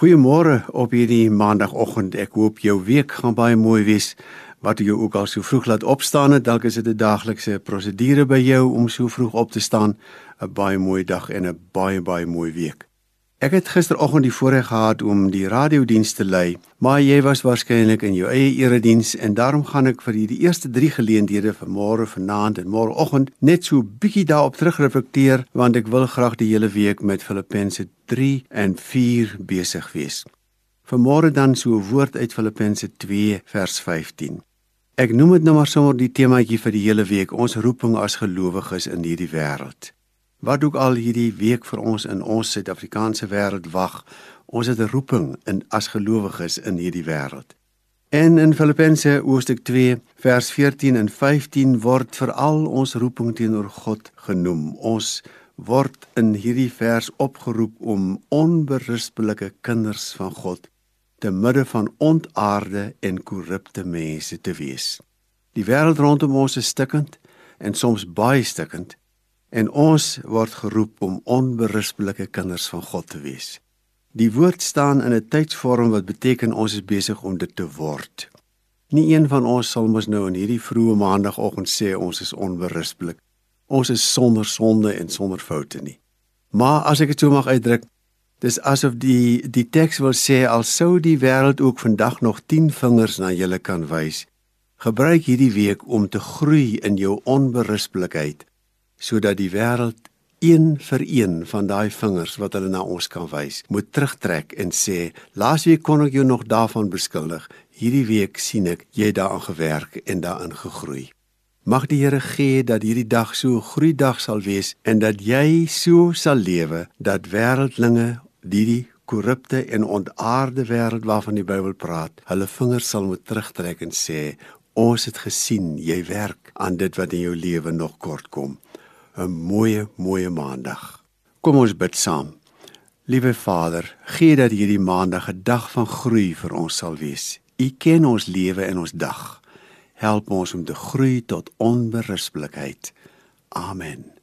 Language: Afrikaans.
Goeiemôre op hierdie maandagooggend. Ek hoop jou week gaan baie mooi wees. Wat jy ook al so vroeg laat opstaan het, dalk is dit 'n daaglikse prosedure by jou om so vroeg op te staan. 'n Baie mooi dag en 'n baie baie mooi week. Ek het gisteroggend die voorreg gehad om die radiodiens te lei, maar jy was waarskynlik in jou eie erediens en daarom gaan ek vir die eerste 3 geleenthede van môre, vanaand en môreoggend net so bietjie daarop terugreflekteer want ek wil graag die hele week met Filippense 3 en 4 besig wees. Vanmôre dan so 'n woord uit Filippense 2 vers 15. Ek noem dit nou maar sommer die temaatjie vir die hele week, ons roeping as gelowiges in hierdie wêreld. Wat ook al hierdie week vir ons in ons Suid-Afrikaanse wêreld wag, ons het 'n roeping in as gelowiges in hierdie wêreld. En in Filippense hoofstuk 2 vers 14 en 15 word veral ons roeping teenoor God genoem. Ons word in hierdie vers opgeroep om onberispelike kinders van God te midde van ontaarde en korrupte mense te wees. Die wêreld rondom ons is stikkend en soms baie stikkend en ons word geroep om onberispelike kinders van God te wees. Die woord staan in 'n tydsvorm wat beteken ons is besig om dit te word. Nie een van ons sal mos nou in hierdie vroeë maandagooggend sê ons is onberispelik. Ons is sonder sonde en sonder foute nie. Maar as ek dit so mag uitdruk, dis asof die die teks wil sê al sou die wêreld ook vandag nog 10 vingers na julle kan wys, gebruik hierdie week om te groei in jou onberispelikheid sodat die wêreld een vir een van daai vingers wat hulle na ons kan wys, moet terugtrek en sê: "Laasweek kon ek jou nog daarvan beskuldig. Hierdie week sien ek jy daaraan gewerk en daarin gegroei." Mag die Here gee dat hierdie dag so 'n groeidag sal wees en dat jy so sal lewe dat wêreldlinge hierdie korrupte en ontaarde wêreld waarvan die Bybel praat, hulle vingers sal moet terugtrek en sê: "Ons het gesien jy werk aan dit wat in jou lewe nog kort kom." 'n mooi, mooi maandag. Kom ons bid saam. Liewe Vader, gee dat hierdie maandag 'n dag van groei vir ons sal wees. U ken ons lewe en ons dag. Help ons om te groei tot onberispelikheid. Amen.